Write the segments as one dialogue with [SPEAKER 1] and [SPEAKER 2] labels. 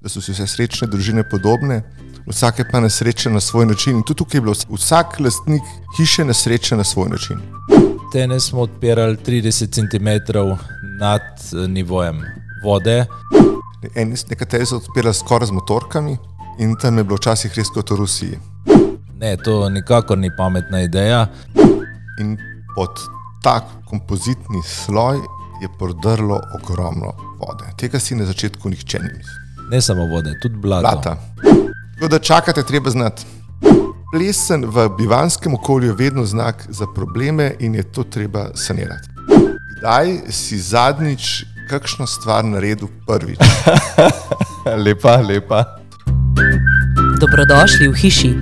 [SPEAKER 1] da so si vse srečne družine podobne, vsake pa nesreče na svoj način. In tudi tukaj je bilo vsak lastnik hiše nesreče na svoj način.
[SPEAKER 2] Tene smo odpirali 30 cm nad eh, nivojem vode.
[SPEAKER 1] En, nekateri so odpirali skoraj z motorkami in tam je bilo včasih res kot v Rusiji.
[SPEAKER 2] Ne, to nikakor ni pametna ideja.
[SPEAKER 1] In pod tak kompozitni sloj je prodrlo ogromno vode. Tega si na začetku nihče ni mislil.
[SPEAKER 2] Ne samo vode, tudi blato.
[SPEAKER 1] Blata. Tako da čakate, treba znati. Plesen v bivanskem okolju je vedno znak za probleme in je to treba sanirati. Kdaj si zadnjič kakšno stvar naredil prvič?
[SPEAKER 3] lepa, lepa.
[SPEAKER 4] Dobrodošli v hiši,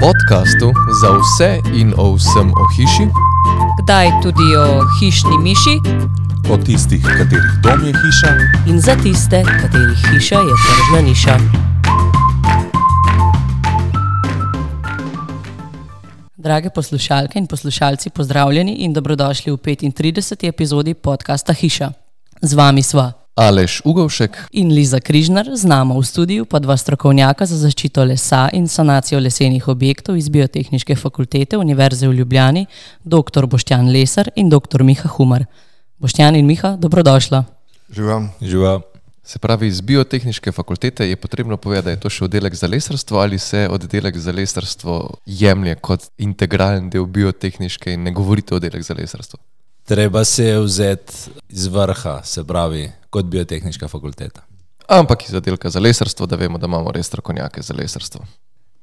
[SPEAKER 3] Podcastu za vse in o vsem o hiši,
[SPEAKER 4] kdaj tudi o hišni miši
[SPEAKER 5] o tistih, katerih dom je hiša,
[SPEAKER 4] in za tiste, katerih hiša je tržna niša. Drage poslušalke in poslušalci, pozdravljeni in dobrodošli v 35. epizodi podcasta Hiša. Z vami sva
[SPEAKER 3] Aleš Ugovšek,
[SPEAKER 4] in Liza Križnar, z nami v studiu pa dva strokovnjaka za zaščito lesa in sanacijo lesenih objektov iz Biotehničke fakultete Univerze v Ljubljani, dr. Boštjan Lesar in dr. Miha Humar. Boštjan in Miha, dobrodošla.
[SPEAKER 1] Živam.
[SPEAKER 2] Živa.
[SPEAKER 3] se pravi iz biotehničke fakultete, je potrebno povedati, da je to še oddelek za lesarstvo ali se oddelek za lesarstvo jemlje kot integralen del biotehničke in ne govorite o oddelek za lesarstvo.
[SPEAKER 2] Treba se je vzeti iz vrha, se pravi, kot biotehnička fakulteta.
[SPEAKER 3] Ampak iz oddelka za lesarstvo, da vemo, da imamo res strokovnjake za lesarstvo.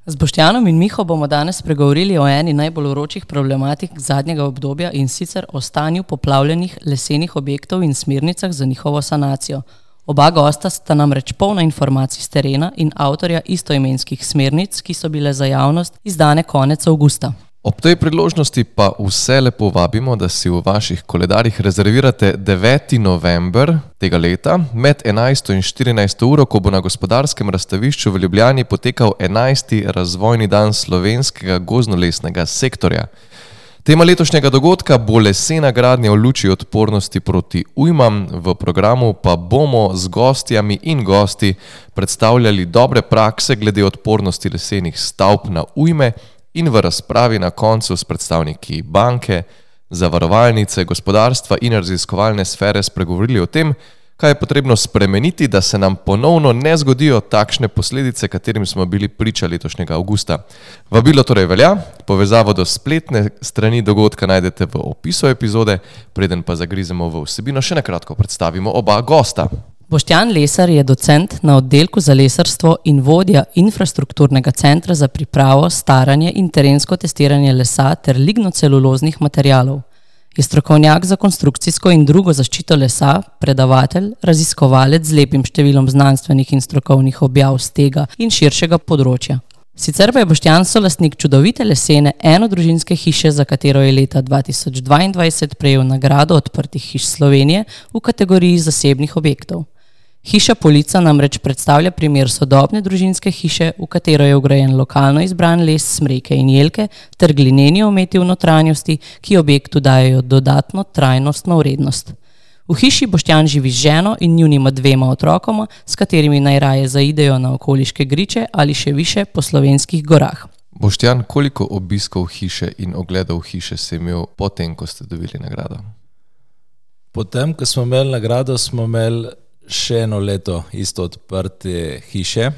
[SPEAKER 4] Z Boštjanom in Miho bomo danes spregovorili o eni najbolj vročih problematik zadnjega obdobja in sicer o stanju poplavljenih lesenih objektov in smernicah za njihovo sanacijo. Oba gosta sta namreč polna informacij z terena in avtorja istoimenskih smernic, ki so bile za javnost izdane konec avgusta.
[SPEAKER 3] Ob tej priložnosti pa vse lepo vabimo, da si v vaših koledarjih rezervirate 9. november tega leta med 11. in 14. uro, ko bo na gospodarskem razstavišču v Ljubljani potekal 11. razvojni dan slovenskega gozdnolesnega sektorja. Tema letošnjega dogodka bo lesena gradnja v luči odpornosti proti ujmam, v programu pa bomo z gostjami in gosti predstavljali dobre prakse glede odpornosti lesenih stavb na ujme in v razpravi na koncu s predstavniki banke, zavarovalnice, gospodarstva in raziskovalne sfere spregovorili o tem, kaj je potrebno spremeniti, da se nam ponovno ne zgodijo takšne posledice, katerim smo bili priča letošnjega avgusta. Vabilo torej velja, povezavo do spletne strani dogodka najdete v opisu epizode, preden pa zagrizemo v vsebino, še na kratko predstavimo oba gosta.
[SPEAKER 4] Boštjan Lesar je docent na oddelku za lesarstvo in vodja infrastrukturnega centra za pripravo, staranje in terensko testiranje lesa ter lignoceluloznih materialov. Je strokovnjak za konstrukcijsko in drugo zaščito lesa, predavatelj, raziskovalec z lepim številom znanstvenih in strokovnih objav z tega in širšega področja. Sicer pa je Boštjan solastnik čudovite lesene enodružinske hiše, za katero je leta 2022 prejel nagrado odprtih hiš Slovenije v kategoriji zasebnih objektov. Hiša Polica namreč predstavlja primer sodobne družinske hiše, v katero je ugrajen lokalno izbran les, smreke in jelke ter glineni ometi v notranjosti, ki objektu dajo dodatno trajnostno vrednost. V hiši Boštjan živi z ženo in njunima dvema otrokoma, s katerimi najraje zaidejo na okoliške griče ali še više po slovenskih gorah.
[SPEAKER 3] Boštjan, koliko obiskov hiše in ogledov hiše si imel potem, ko ste dobili nagrado?
[SPEAKER 2] Potem, ko smo imeli nagrado, smo imeli še eno leto isto odprte hiše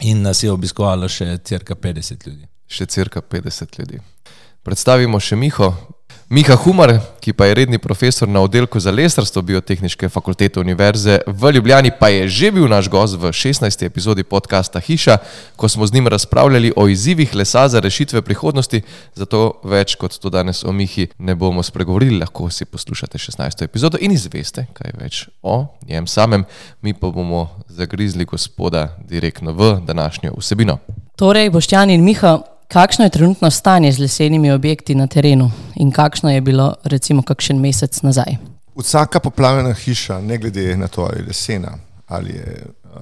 [SPEAKER 2] in nas je obiskovalo še cirka 50 ljudi.
[SPEAKER 3] Še cirka 50 ljudi. Predstavimo še Miho. Miha Humar, ki pa je redni profesor na oddelku za lesarstvo Biotehničke fakultete Univerze v Ljubljani, pa je že bil naš gost v 16. epizodi podcasta Hiša, ko smo z njim razpravljali o izzivih lesa za rešitve prihodnosti, zato več kot to danes o Mihi ne bomo spregovorili, lahko si poslušate 16. epizodo in izveste kaj več o njem samem, mi pa bomo zagrizli gospoda direktno v današnjo vsebino.
[SPEAKER 4] Torej, Boštjan in Miha, kakšno je trenutno stanje z lesenimi objekti na terenu in kakšno je bilo recimo kakšen mesec nazaj?
[SPEAKER 1] Vsaka poplavljena hiša, ne glede na to, ali je lesena ali je uh,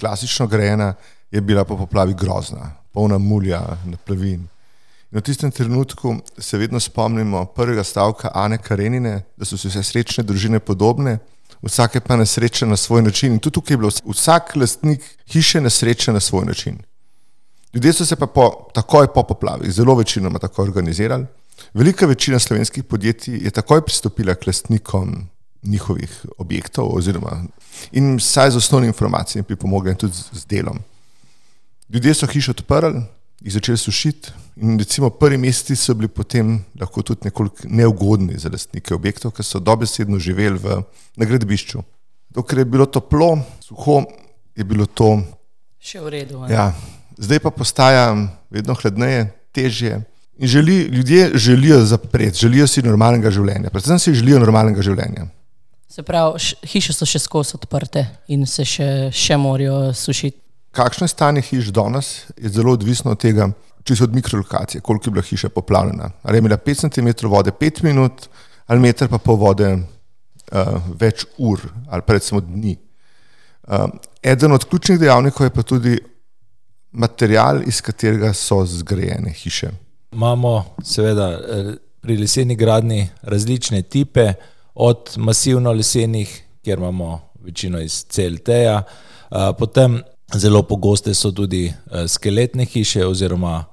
[SPEAKER 1] klasično grajena, je bila po poplavi grozna, polna mulja, naplavin. In v tistem trenutku se vedno spomnimo prvega stavka Ane Karenine, da so si vse srečne družine podobne, vsake pa nesrečne na svoj način. In tudi tukaj je bilo vsak lastnik hiše nesrečen na svoj način. Ljudje so se pa po, takoj po poplavi, zelo večinoma tako organizirali. Velika večina slovenskih podjetij je takoj pristopila k lastnikom njihovih objektov, oziroma in vsaj z osnovnimi informacijami pripomogli tudi z, z delom. Ljudje so hišo odprli, jih začeli sušiti, in recimo prvi meseci so bili potem lahko tudi nekoliko neugodni za lastnike objektov, ker so dobesedno živeli v, na gradbišču. Dokler je bilo toplo, suho, je bilo to.
[SPEAKER 4] Še v redu.
[SPEAKER 1] Ja, zdaj pa postaja vedno hladneje, težje. In želi, ljudje želijo zapreti, želijo si normalnega življenja, predvsem si želijo normalnega življenja.
[SPEAKER 4] Se pravi, hiše so še skozi odprte in se še, še morajo sušiti.
[SPEAKER 1] Kakšno je stanje hiš danes, je zelo odvisno od tega, čisto od mikrolokacije, koliko je bila hiša poplavljena. Ali je imela 5 cm vode 5 minut, ali meter pa pol vode uh, več ur, ali recimo dni. Uh, eden od ključnih dejavnikov je pa tudi material, iz katerega so zgrajene hiše.
[SPEAKER 2] Imamo seveda eh, pri leseni gradni različne tipe, od masivno lesenih, kjer imamo večino iz CLT-ja, eh, potem zelo pogoste so tudi eh, skeletne hiše oziroma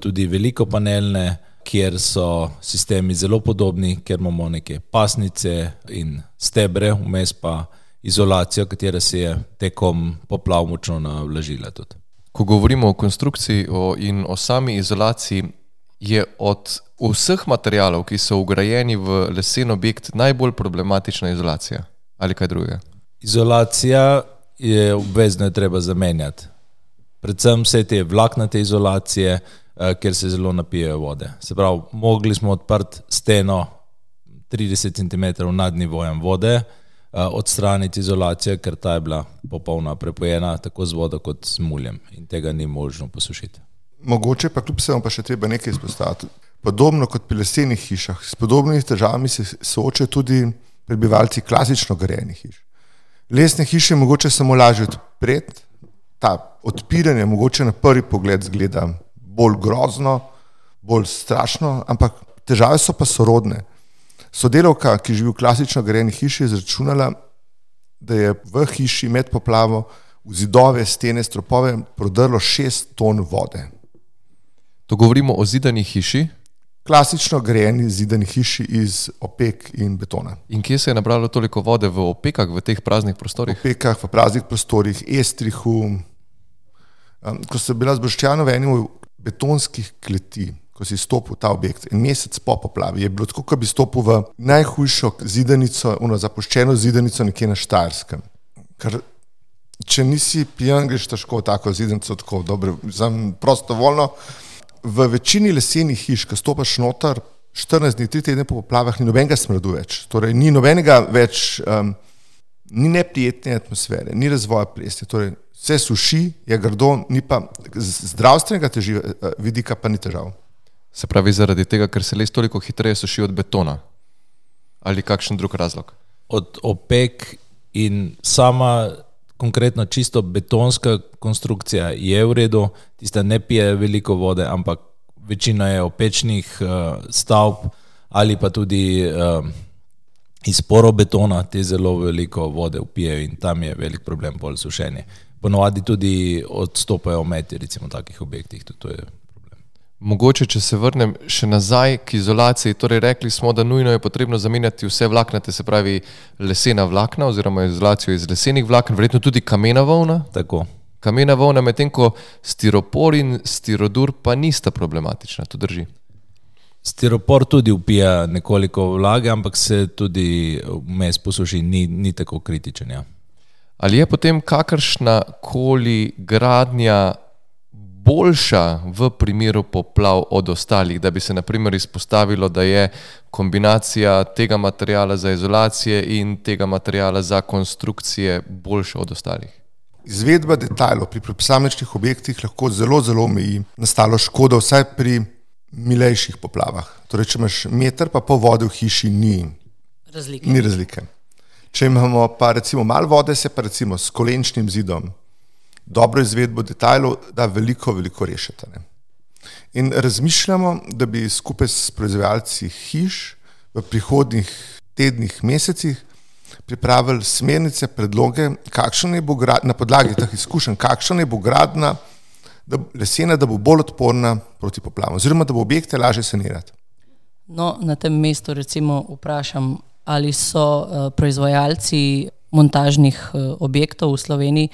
[SPEAKER 2] tudi velikopanelne, kjer so sistemi zelo podobni, ker imamo neke pasnice in stebre, vmes pa izolacijo, katera se je tekom poplav močno navlažila tudi.
[SPEAKER 3] Ko govorimo o konstrukciji o, in o sami izolaciji, je od vseh materijalov, ki so ugrajeni v lesen objekt, najbolj problematična izolacija ali kaj drugega.
[SPEAKER 2] Izolacija je obvezno je treba zamenjati. Predvsem vse te vlaknate izolacije, eh, ker se zelo napijejo vode. Se pravi, mogli smo odprti steno 30 cm nad nivojem vode, odstraniti izolacijo, ker ta je bila popolna prepojena tako z vodo kot z muljem in tega ni možno posušiti.
[SPEAKER 1] Mogoče pa kljub vsemu pa še treba nekaj izpostaviti. Podobno kot pri lesenih hišah, s podobnimi težavami se soočajo tudi prebivalci klasično grajenih hiš. Lesne hiše je mogoče samo lažje odpreti, ta odpiranje mogoče na prvi pogled zgleda bolj grozno, bolj strašno, ampak težave so pa sorodne. Sodelavka, ki živi v klasično grajeni hiši, je izračunala, da je v hiši med poplavo v zidove, stene, stropove prodrlo 6 ton vode.
[SPEAKER 3] To govorimo o zidani hiši.
[SPEAKER 1] Klasično grajeni zidani hiši iz opek in betona.
[SPEAKER 3] In kje se je nabralo toliko vode v opekah, v teh praznih
[SPEAKER 1] V
[SPEAKER 3] prostorih?
[SPEAKER 1] opekah, v praznih prostorih, estrihu. Um, ko sem bila z Boščanom v enem betonskih kleti, ko si stopil v ta objekt, en mesec po poplavi, je bilo tako, kot bi stopil v najhujšo zidanico, ono zapuščeno zidanico nekje na Štajerskem. Ker če nisi pijan, greš težko v tako zidanico, tako dobro, zam prostovoljno. V večini lesenih hiš, ko stopiš noter, 14 dni, 3 tedne po poplavah, ni nobenega smradu več. Torej, ni nobenega več, um, ni neprijetne atmosfere, ni razvoja plesni. Torej, vse suši, je grdo, ni pa z zdravstvenega teži, eh, vidika pa ni težav.
[SPEAKER 3] Se pravi, zaradi tega, ker se les toliko hitreje suši od betona ali kakšen drug razlog.
[SPEAKER 2] od opek in sama konkretno čisto betonska konstrukcija je v redu, tista ne pije veliko vode, ampak večina je opečnih uh, stavb ali pa tudi uh, iz porobetona, te zelo veliko vode upijejo in tam je velik problem pol sušenje. Ponovadi tudi odstopajo ometi, recimo v takih objektih, tudi to je.
[SPEAKER 3] Mogoče, če se vrnem še nazaj k izolaciji, torej rekli smo, da nujno je potrebno zamenjati vse vlaknate, se pravi lesena vlakna oziroma izolacijo iz lesenih vlaken, verjetno tudi kamena volna.
[SPEAKER 2] Tako.
[SPEAKER 3] Kamena volna, medtem ko stiropor in stirodur pa nista problematična, to drži.
[SPEAKER 2] Stiropor tudi upija nekoliko vlage, ampak se tudi vmes posuši, ni, ni tako kritičen. Ja.
[SPEAKER 3] Ali je potem kakršna koli gradnja boljša v primeru poplav od ostalih, da bi se naprimer izpostavilo, da je kombinacija tega materijala za izolacije in tega materijala za konstrukcije boljša od ostalih?
[SPEAKER 1] Izvedba detajlov pri posamečnih objektih lahko zelo, zelo omeji nastalo škodo, vsaj pri milejših poplavah. Torej, če imaš meter, pa pol vode v hiši, ni,
[SPEAKER 4] Razlike.
[SPEAKER 1] ni razlike. Če imamo pa recimo malo vode, se pa recimo s kolenčnim zidom dobro izvedbo detajlov da veliko, veliko rešiti. ne. In razmišljamo, da bi skupaj s proizvajalci hiš v prihodnjih tednih, mesecih pripravili smernice, predloge, kakšna je bo gradna, na podlagi teh izkušenj, kakšna je bo gradna da, lesena, da bo bolj odporna proti poplavam, oziroma da bo objekte lažje sanirati.
[SPEAKER 4] No, na tem mestu recimo vprašam, ali so uh, proizvajalci montažnih uh, objektov v Sloveniji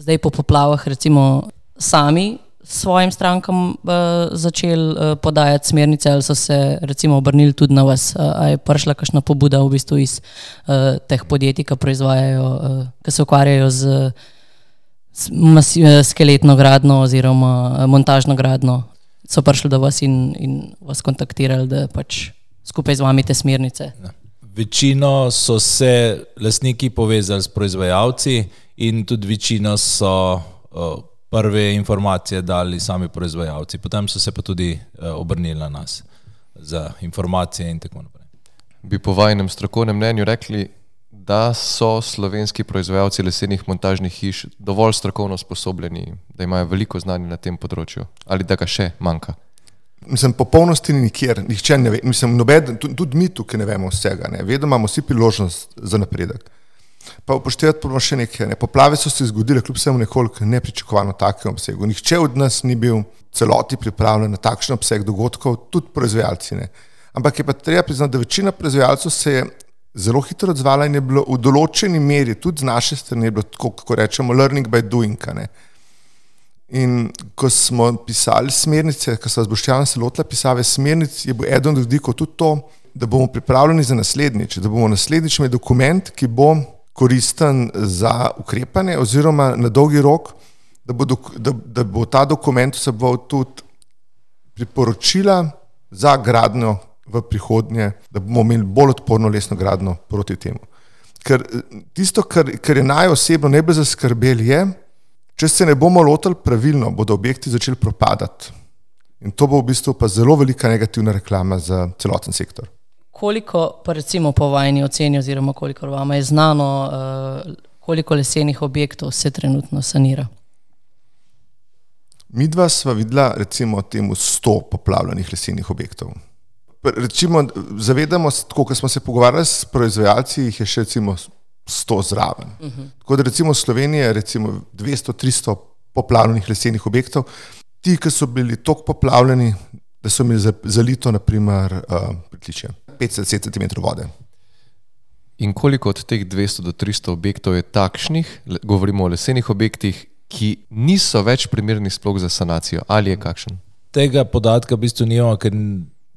[SPEAKER 4] zdaj po poplavah recimo sami svojim strankam uh, začeli uh, podajati smernice ali so se recimo obrnili tudi na vas, uh, a je prišla kakšna pobuda v bistvu iz uh, teh podjetij, ki proizvajajo, uh, ki se ukvarjajo z skeletno gradno oziroma montažno gradno, so prišli do vas in, in vas kontaktirali, da pač skupaj z vami te smernice.
[SPEAKER 2] Ja. Večino so se lastniki povezali s proizvajalci, in tudi večino so uh, prve informacije dali sami proizvajalci, potem so se pa tudi uh, obrnili na nas za informacije in tako naprej.
[SPEAKER 3] Bi po vajnem strokovnem mnenju rekli, da so slovenski proizvajalci lesenih montažnih hiš dovolj strokovno sposobljeni, da imajo veliko znanja na tem področju ali da ga še manjka?
[SPEAKER 1] Mislim, popolnosti ni nikjer, nihče ne ve. Mislim, nobed, tudi mi tukaj ne vemo vsega, ne. vedno imamo vsi priložnost za napredek. Pa upoštevati moramo še nekaj. Ne. Poplave so se zgodile, kljub vsemu, nekoliko nepričakovano takem obsegu. Nihče od nas ni bil celoti pripravljen na takšen obseg dogodkov, tudi proizvajalci. Ne. Ampak je pa treba priznati, da večina proizvajalcev se je zelo hitro odzvala in je bilo v določeni meri, tudi z naše strani, bilo tako, kako rečemo, learning by doing. Ne. In ko smo pisali smernice, ko so zboščali se lotila pisave smernic, je bil eden od vidikov tudi to, da bomo pripravljeni za naslednjič, da bomo naslednjič imeli dokument, ki bo koristen za ukrepanje, oziroma na dolgi rok, da bo, dok, da, da bo ta dokument vseboval tudi priporočila za gradnjo v prihodnje, da bomo imeli bolj odporno lesno gradnjo proti temu. Ker tisto, kar, kar je naj osebno najbolj zaskrbelo, je, če se ne bomo lotili pravilno, bodo objekti začeli propadati. In to bo v bistvu pa zelo velika negativna reklama za celoten sektor.
[SPEAKER 4] Koliko, pa recimo po vajni oceni, oziroma koliko vam je znano, uh, koliko lesenih objektov se trenutno sanira?
[SPEAKER 1] Mi dva sva videla recimo temu 100 poplavljenih lesenih objektov. Recimo, zavedamo se, ko smo se pogovarjali s proizvajalci, jih je še recimo 100 zraven. Uh -huh. Tako da recimo Slovenija je recimo 200-300 poplavljenih lesenih objektov. Ti, ki so bili tako poplavljeni, da so imeli zalito, naprimer, uh, pritličje. 50 cm vode.
[SPEAKER 3] In koliko od teh 200 do 300 objektov je takšnih, govorimo o lesenih objektih, ki niso več primerni sploh za sanacijo, ali je kakšen?
[SPEAKER 2] Tega podatka v bistvu nimamo, ker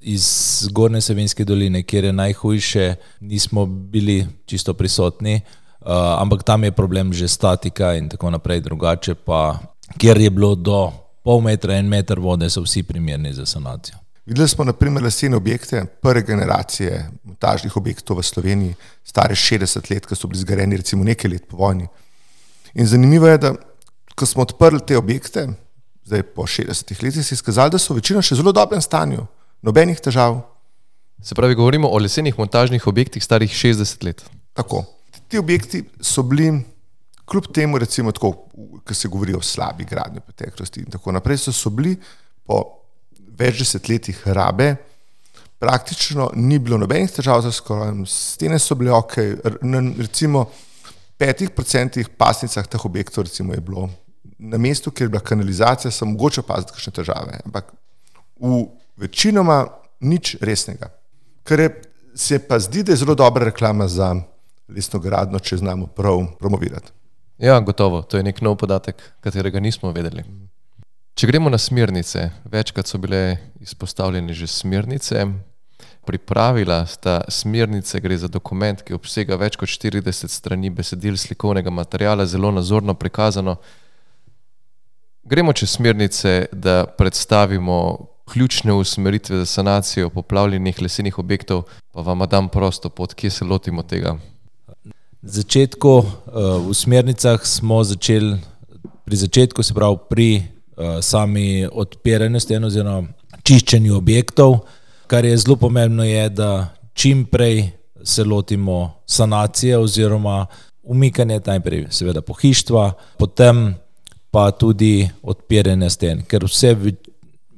[SPEAKER 2] iz Gorne Savinske doline, kjer je najhujše, nismo bili čisto prisotni, uh, ampak tam je problem že statika in tako naprej, drugače pa, kjer je bilo do pol metra, en meter vode, so vsi primerni za sanacijo.
[SPEAKER 1] Videli smo naprimer lesene objekte prve generacije montažnih objektov v Sloveniji, stare 60 let, ki so bili zgrajeni recimo nekaj let po vojni. In zanimivo je, da ko smo odprli te objekte, zdaj po 60 letih, se je skazalo, da so večina še zelo dobrem stanju, nobenih težav.
[SPEAKER 3] Se pravi, govorimo o lesenih montažnih objektih starih 60 let.
[SPEAKER 1] Tako. Ti objekti so bili, kljub temu, recimo, tako, ko se govori o slabi gradnji preteklosti in tako naprej, so, so bili po več desetletjih rabe, praktično ni bilo nobenih težav za skoraj, stene so bile ok, recimo v petih procentih pasnicah teh objektov recimo je bilo na mestu, kjer je bila kanalizacija, sem mogoče opaziti kakšne težave, ampak v večinoma nič resnega. Kar je, se pa zdi, da je zelo dobra reklama za lesno gradno, če znamo prav promovirati.
[SPEAKER 3] Ja, gotovo, to je nek nov podatek, katerega nismo vedeli. Če gremo na smernice, večkrat so bile izpostavljene že smernice. Pripravila sta smernice, gre za dokument, ki obsega več kot 40 strani besedil slikovnega materijala, zelo nazorno prikazano. Gremo čez smernice, da predstavimo ključne usmeritve za sanacijo poplavljenih lesenih objektov, pa vam dam prosto pot, kje se lotimo tega.
[SPEAKER 2] Na začetku, v smernicah smo začeli, pri začetku se pravi pri sami odpiranju sten oziroma čiščenju objektov. Kar je zelo pomembno, je, da čim prej se lotimo sanacije oziroma umikanja najprej, seveda, pohištva, potem pa tudi odpiranje sten, ker vse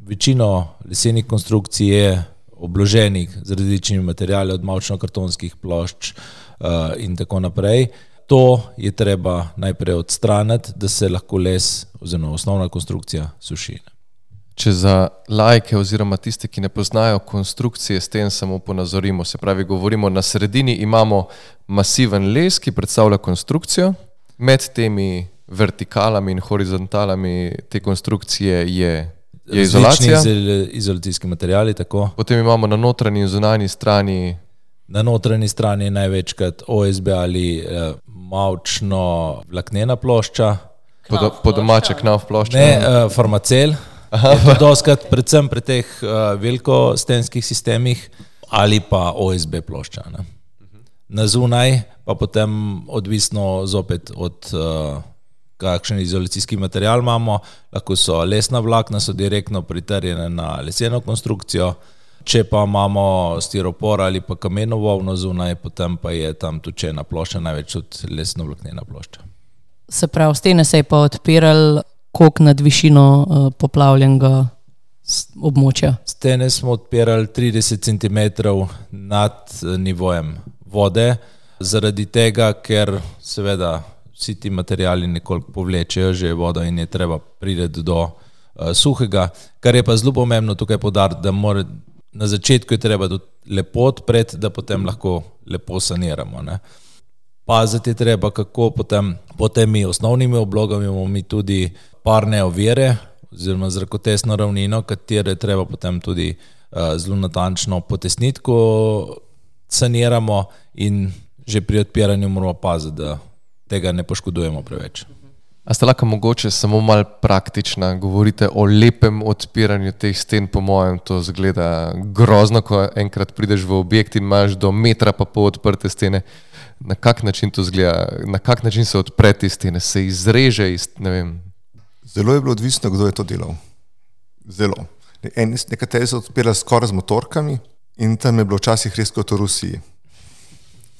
[SPEAKER 2] večino lesenih konstrukcij je obloženih z različnimi materiali, od mavčno-kartonskih plošč uh, in tako naprej. To je treba najprej odstraniti, da se lahko les oziroma osnovna konstrukcija suši.
[SPEAKER 3] Če za lajke oziroma tiste, ki ne poznajo konstrukcije sten, samo ponazorimo, se pravi, govorimo na sredini, imamo masiven les, ki predstavlja konstrukcijo, med temi vertikalami in horizontalami te konstrukcije je, je izolacija.
[SPEAKER 2] Izol, izolacijski materijali, tako.
[SPEAKER 3] Potem imamo na notranji in zunanji strani.
[SPEAKER 2] Na notranji strani je največkrat OSB ali eh, mavčno vlaknena plošča.
[SPEAKER 3] Po, po domače knav plošča.
[SPEAKER 2] Ne, uh, farmacel. Doskrat, predvsem pri teh uh, velikostenskih sistemih ali pa OSB plošča. Ne. Na zunaj pa potem odvisno zopet od uh, kakšen izolacijski material imamo, lahko so lesna vlakna, so direktno pritrjene na leseno konstrukcijo, če pa imamo stiropor ali pa kameno volno zunaj, potem pa je tam tučena plošča, največ tudi lesno vlaknena plošča.
[SPEAKER 4] Se pravi, stene se je pa odpiral koliko nad višino uh, poplavljenega območja?
[SPEAKER 2] Stene smo odpirali 30 cm nad nivojem vode, zaradi tega, ker seveda vsi ti materijali nekoliko povlečejo že vodo in je treba priti do uh, suhega. Kar je pa zelo pomembno tukaj podariti, da mora, na začetku je treba lepo odpreti, da potem lahko lepo saniramo. Ne. Paziti je treba, kako potem po temi osnovnimi oblogami imamo mi tudi parne ovire oziroma zrakotesno ravnino, katere treba potem tudi uh, zelo natančno potesniti, ko saniramo in že pri odpiranju moramo paziti, da tega ne poškodujemo preveč.
[SPEAKER 3] A ste lahko mogoče samo malo praktična, govorite o lepem odpiranju teh sten, po mojem, to zgleda grozno, ko enkrat prideš v objekt in imaš do metra pa pol odprte stene. Na kak način to zgleda, na kak način se odpre te stene, se izreže iz, ne vem.
[SPEAKER 1] Zelo je bilo odvisno, kdo je to delal. Zelo. En, nekateri so odpirali skoraj z motorkami in tam je bilo včasih res kot v Rusiji.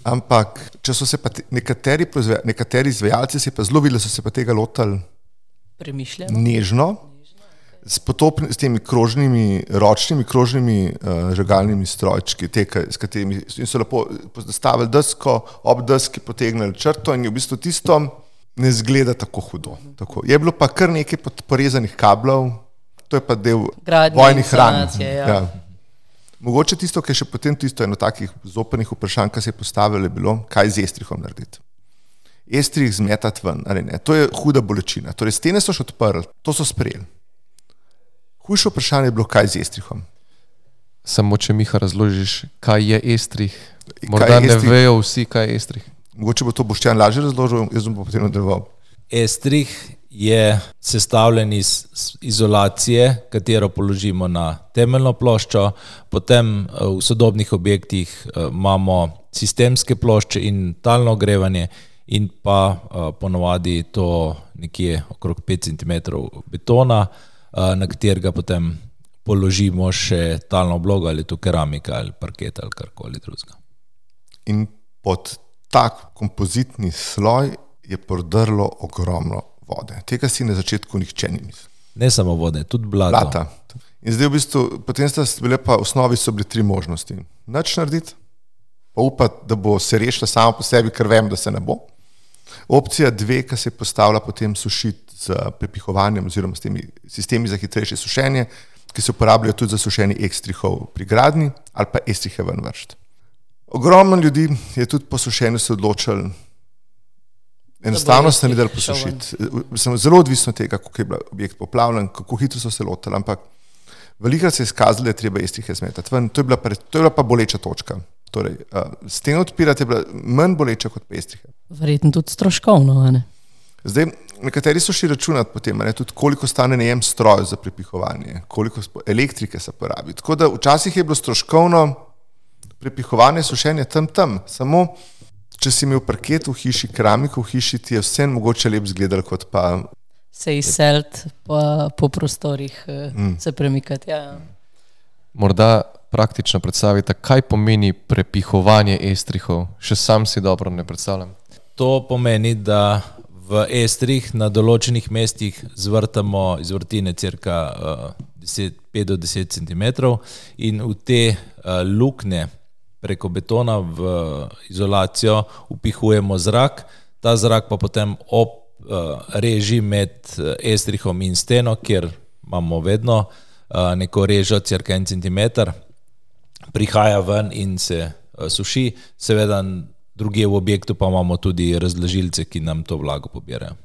[SPEAKER 1] Ampak, če so se nekateri, nekateri izvajalci se pa zelo videli, so se pa tega lotili nežno, s, potopni, s temi krožnimi, ročnimi, krožnimi uh, žagalnimi strojčki, te, s katerimi so lepo postavili desko, ob deski potegnili črto in je v bistvu tisto ne zgleda tako hudo. Tako. Je bilo pa kar nekaj porezanih kablov, to je pa del vojnih hran. Ja. Ja. Mogoče tisto, ki je še potem tisto eno takih zoprnih vprašanj, ki se je postavilo, je bilo, kaj z estrihom narediti. Estrih zmetati ven, ali ne. To je huda bolečina. Torej, stene so še odprli, to so sprejeli. Hujše vprašanje je bilo, kaj z estrihom.
[SPEAKER 3] Samo če mi razložiš, kaj je estrih. Morda je estrih? ne vejo vsi, kaj je estrih.
[SPEAKER 1] Mogoče bo to Boštjan lažje razložil, jaz bom pa potem nadaljeval.
[SPEAKER 2] Estrih je sestavljen iz izolacije, katero položimo na temeljno ploščo, potem eh, v sodobnih objektih eh, imamo sistemske plošče in talno ogrevanje, in pa eh, ponovadi to nekje okrog 5 cm betona, na katerega potem položimo še talno oblogo ali to keramika ali parket ali karkoli drugega.
[SPEAKER 1] In pod tak kompozitni sloj je prodrlo ogromno vode. Tega si na začetku nihče ni mislil.
[SPEAKER 2] Ne samo vode, tudi blato.
[SPEAKER 1] Blata. In zdaj v bistvu, potem sta bile pa v osnovi so bile tri možnosti. Noč narediti, pa upati, da bo se rešila samo po sebi, ker vem, da se ne bo. Opcija dve, ki se je postavila potem sušiti z prepihovanjem oziroma s temi sistemi za hitrejše sušenje, ki se uporabljajo tudi za sušenje ekstrihov pri gradni ali pa estrihe ven vršt. Ogromno ljudi je tudi po sušenju se odločilo, Enostavno se ne da posušiti. Sem zelo odvisen od tega, kako je bil objekt poplavljen, kako hitro so se lotili, ampak veliko se je izkazalo, da je treba iz tih izmetati. To, to je bila pa boleča točka. Torej, uh, steno odpirati je bila manj boleča kot pestrihe.
[SPEAKER 4] Verjetno tudi stroškovno.
[SPEAKER 1] Zdaj, nekateri so še računati potem, ne, tudi koliko stane najem stroj za prepihovanje, koliko elektrike se porabi. Tako da včasih je bilo stroškovno prepihovanje, sušenje tam tam. Samo če si imel parket v hiši, keramiko v hiši, ti je vse mogoče lep zgledal, kot pa.
[SPEAKER 4] Se izseliti po, po prostorih, eh, mm. se premikati. Ja.
[SPEAKER 3] Morda praktično predstavite, kaj pomeni prepihovanje estrihov. Še sam si dobro ne predstavljam.
[SPEAKER 2] To pomeni, da v estrih na določenih mestih zvrtamo iz vrtine crka uh, 10, 5 do 10 cm in v te uh, luknje preko betona v izolacijo upihujemo zrak, ta zrak pa potem ob uh, reži med estrihom in steno, kjer imamo vedno uh, neko režo, crka en centimeter, prihaja ven in se uh, suši, seveda druge v objektu pa imamo tudi razložilce, ki nam to vlago pobirajo.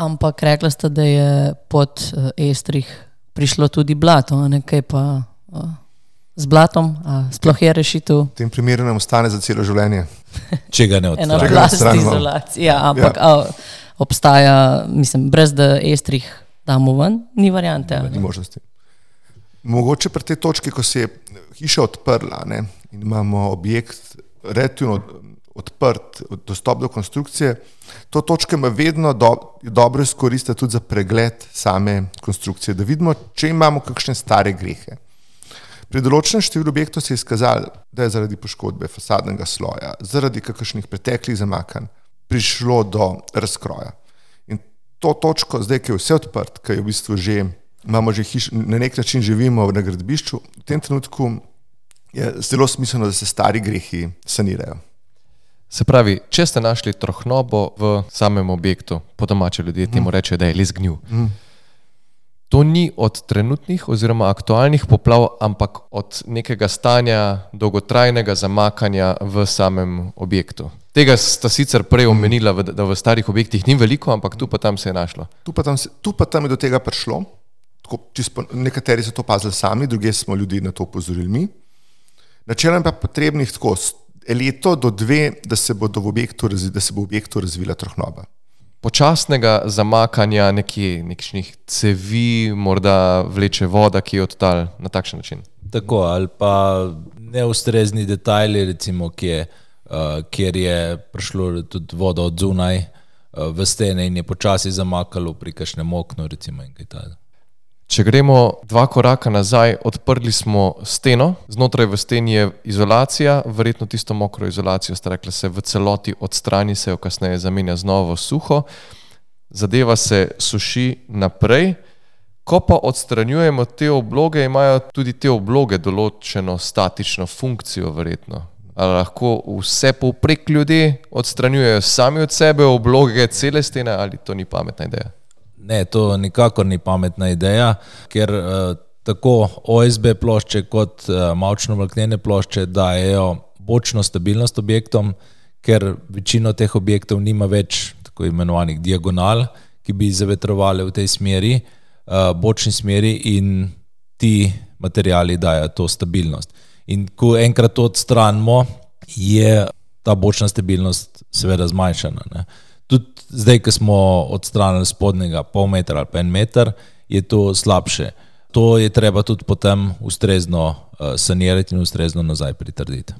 [SPEAKER 4] Ampak rekla ste, da je pod estrih prišlo tudi blato, nekaj pa uh, z blatom, a sploh je rešitev.
[SPEAKER 1] V tem primeru nam ostane za celo življenje.
[SPEAKER 2] Če ga ne
[SPEAKER 4] Ena
[SPEAKER 2] odstranimo.
[SPEAKER 1] Če ga
[SPEAKER 4] oblast
[SPEAKER 1] odstranimo.
[SPEAKER 4] izolacija, ampak ja. a, obstaja, mislim, brez da estrih damo ven, ni variante. ne?
[SPEAKER 1] Ni možnosti. Mogoče pri tej točki, ko se je hiša odprla ne, in imamo objekt relativno odprt, dostop do konstrukcije, to točko ima vedno do, dobro izkoristiti tudi za pregled same konstrukcije, da vidimo, če imamo kakšne stare grehe. Pri določenem številu objektov se je izkazalo, da je zaradi poškodbe fasadnega sloja, zaradi kakršnih preteklih zamakanj prišlo do razkroja. In to točko, zdaj, ki je vse odprt, ki je v bistvu že, imamo že hiš, na nek način živimo na gradbišču, v tem trenutku je zelo smiselno, da se stari grehi sanirajo.
[SPEAKER 3] Se pravi, če ste našli trohnobo v samem objektu, po domače ljudje temu rečejo, da je les gnil. To ni od trenutnih oziroma aktualnih poplav, ampak od nekega stanja dolgotrajnega zamakanja v samem objektu. Tega sta sicer prej omenila, da v starih objektih ni veliko, ampak tu pa tam se je našlo.
[SPEAKER 1] Tu pa tam, se- tu pa tam je do tega prišlo. Tako, čisto, nekateri so to opazili sami, druge smo ljudi na to upozorili mi. Načeloma pa potrebnih tako leto do dve, da se, v objektu, da se bo v objektu razvila trohnoba.
[SPEAKER 3] Počasnega zamakanja nekih, nekih cevi, morda vleče voda, ki je odtal na takšen način.
[SPEAKER 2] Tako, ali pa neustrezni detajli, recimo, kje, uh, kjer je prišlo tudi voda od zunaj uh, v stene in je počasi zamakalo pri kakšnem oknu, recimo, in kaj takega.
[SPEAKER 3] Če gremo dva koraka nazaj, odprli smo steno, znotraj v steni je izolacija, verjetno tisto mokro izolacijo, ste rekli, se v celoti odstrani, se jo kasneje zamenja z novo suho, zadeva se suši naprej. Ko pa odstranjujemo te obloge, imajo tudi te obloge določeno statično funkcijo, verjetno. Ali lahko vse povprek ljudje odstranjujejo sami od sebe obloge, cele stene, ali to ni pametna ideja?
[SPEAKER 2] Ne, to nikakor ni pametna ideja, ker uh, tako OSB plošče kot uh, mavčno-vlaknene plošče dajo bočno stabilnost objektom, ker večino teh objektov nima več tako imenovanih diagonal, ki bi zavetrovali v tej smeri, uh, bočni smeri in ti materijali dajo to stabilnost. In ko enkrat to odstranimo, je ta bočna stabilnost seveda zmanjšana. Ne. Tudi zdaj, ko smo odstranili spodnjega pol metra ali pa en meter, je to slabše. To je treba tudi potem ustrezno uh, sanirati in ustrezno nazaj pritrditi.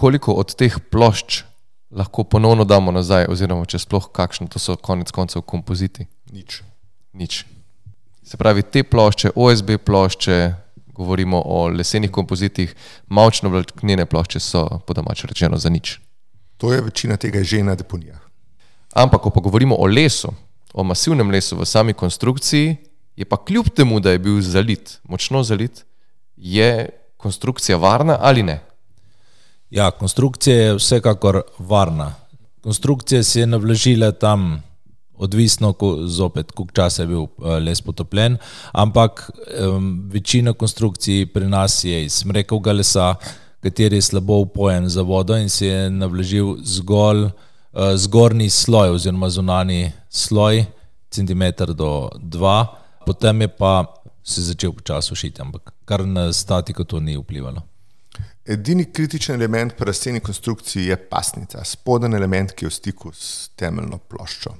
[SPEAKER 3] koliko od teh plošč lahko ponovno damo nazaj, oziroma če sploh kakšno, to so konec koncev kompoziti.
[SPEAKER 1] Nič.
[SPEAKER 3] Nič. Se pravi, te plošče, OSB plošče, govorimo o lesenih kompozitih, mavčno vlaknene plošče so po domače rečeno za nič.
[SPEAKER 1] To je večina tega je že na deponijah.
[SPEAKER 3] Ampak, ko pa govorimo o lesu, o masivnem lesu v sami konstrukciji, je pa kljub temu, da je bil zalit, močno zalit, je konstrukcija varna ali ne?
[SPEAKER 2] Ja, konstrukcija je vsekakor varna. Konstrukcija se je navlažila tam, odvisno, ko, zopet, koliko časa je bil eh, les potopljen, ampak um, večina konstrukcij pri nas je iz smrekovega lesa, kateri je slabo upojen za vodo in se je navlažil zgolj zgornji sloj oziroma zunani sloj, centimeter do dva, potem je pa se začel počasi sušiti, ampak kar na statiko to ni vplivalo.
[SPEAKER 1] Edini kritičen element pri razseni konstrukciji je pasnica, spoden element, ki je v stiku s temeljno ploščo.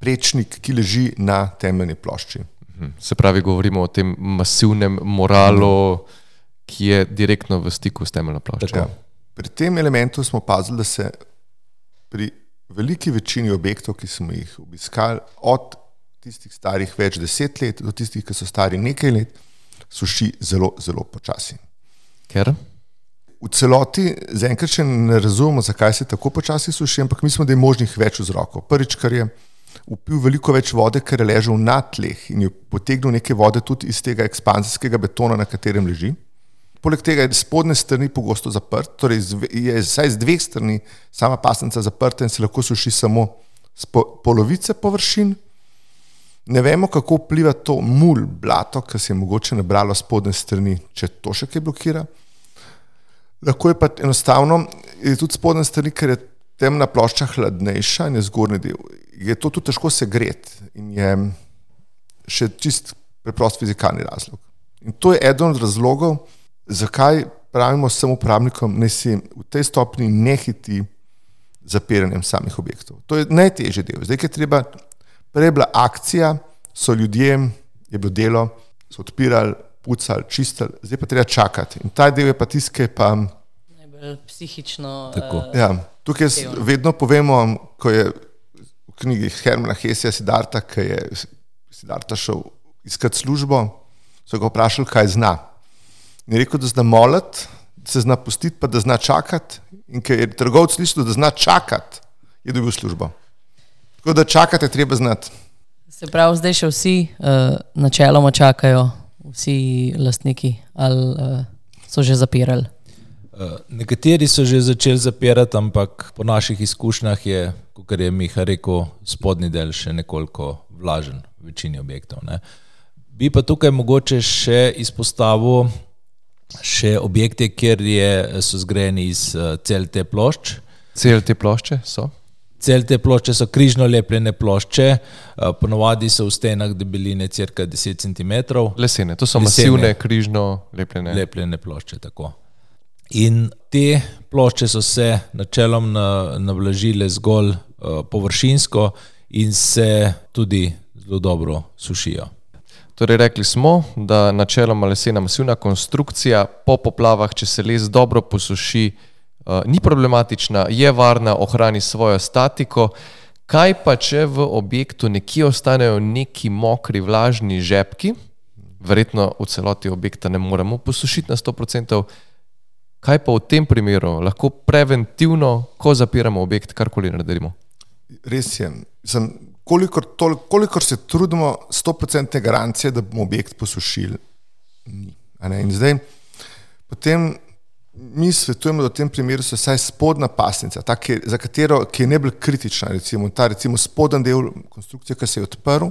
[SPEAKER 1] Prečnik, ki leži na temeljni plošči.
[SPEAKER 3] Se pravi, govorimo o tem masivnem moralu, ki je direktno v stiku s temeljno ploščo.
[SPEAKER 1] Tako. Pri tem elementu smo opazili, da se pri veliki večini objektov, ki smo jih obiskali, od tistih starih več deset let do tistih, ki so stari nekaj let, suši zelo, zelo počasi.
[SPEAKER 3] Ker
[SPEAKER 1] V celoti zaenkrat še ne razumemo, zakaj se tako počasi suši, ampak mislimo, da je možnih več vzrokov. Prvič, kar je upil veliko več vode, ker je ležal na tleh in je potegnil nekaj vode tudi iz tega ekspanzijskega betona, na katerem leži. Poleg tega je spodnje strani pogosto zaprt, torej je vsaj z dveh strani sama pasnica zaprta in se lahko suši samo z polovice površin. Ne vemo, kako vpliva to mul, blato, ki se je mogoče nabralo spodnje strani, če to še kaj blokira. Lahko je pa enostavno, je tudi spodnje strani, ker je temna plošča hladnejša in je zgornji del. Je to tudi težko segreti in je še čist preprost fizikalni razlog. In to je eden od razlogov, zakaj pravimo vsem uporabnikom, da si v tej stopni ne hiti zapiranjem samih objektov. To je najtežji del. Zdaj, ki je treba, prej je bila akcija, so ljudje, je bilo delo, so odpirali, pucali, čistili, zdaj pa treba čakati. In ta del je pa tiskaj, pa.
[SPEAKER 4] Najbolj psihično.
[SPEAKER 1] Uh, ja, tukaj vedno povemo, ko je v knjigi Hermana Hesija Sidarta, ki je Sidarta šel iskat službo, so ga vprašali, kaj zna. In rekel, da zna moliti, da se zna pustiti, pa da zna čakati. In ker je trgovec slišal, da zna čakati, je dobil službo. Tako da čakate, treba znati.
[SPEAKER 4] Se pravi, zdaj še vsi uh, načeloma čakajo, vsi lastniki, ali uh, so že zapirali?
[SPEAKER 2] Uh, nekateri so že začeli zapirati, ampak po naših izkušnjah je, kot je Miha rekel, spodnji del še nekoliko vlažen v večini objektov. Ne. Bi pa tukaj mogoče še izpostavil še objekte, kjer je, so zgrajeni iz uh, cel te plošč.
[SPEAKER 3] Cel te plošče so?
[SPEAKER 2] Cel te plošče so križno lepljene plošče, uh, ponovadi so v stenah debeline crka 10 cm.
[SPEAKER 3] Lesene, to so Lesene, masivne križno lepljene.
[SPEAKER 2] Lepljene plošče, tako. In te plošče so se načeloma navlažile zgolj uh, površinsko in se tudi zelo dobro sušijo.
[SPEAKER 3] Torej, rekli smo, da načeloma lesena masivna konstrukcija po poplavah, če se les dobro posuši, uh, ni problematična, je varna, ohrani svojo statiko. Kaj pa, če v objektu nekje ostanejo neki mokri, vlažni žepki, verjetno v celoti objekta ne moremo posušiti na 100%, kaj pa v tem primeru lahko preventivno, ko zapiramo objekt, karkoli naredimo?
[SPEAKER 1] Res je. Sem kolikor, tol, kolikor se trudimo, 100% garancije, da bomo objekt posušili. In zdaj, potem mi svetujemo, da v tem primeru se vsaj spodnja pasnica, ta, ki, za katero ki je najbolj kritična, recimo ta recimo spodnji del konstrukcije, ki se je odprl,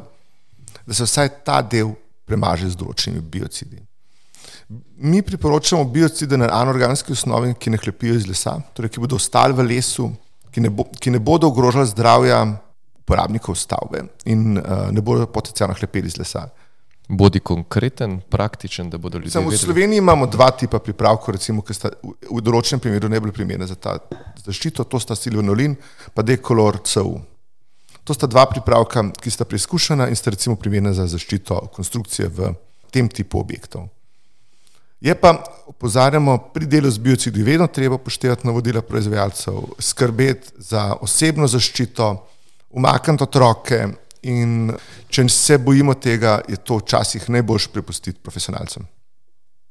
[SPEAKER 1] da se vsaj ta del premaže z določenimi biocidi. Mi priporočamo biocide na anorganski osnovi, ki ne hlepijo iz lesa, torej ki bodo ostali v lesu, ki ne, bo, ki ne bodo ogrožali zdravja uporabnikov stavbe in uh, ne bodo potencialno hlepeli iz lesa.
[SPEAKER 3] Bodi konkreten, praktičen, da bodo ljudje.
[SPEAKER 1] Samo v Sloveniji imamo dva tipa pripravkov, recimo, ki sta v, v določenem primeru najbolj primerna za ta zaščito, to sta silionolin in dekolor CU. To sta dva pripravka, ki sta preizkušena in sta recimo primerna za zaščito konstrukcije v tem tipu objektov. Je pa, opozarjamo, pri delu z biocidi vedno treba poštevati navodila proizvajalcev, skrbeti za osebno zaščito, umakniti otroke. In če se bojimo tega, je to včasih najboljš prepustiti profesionalcem.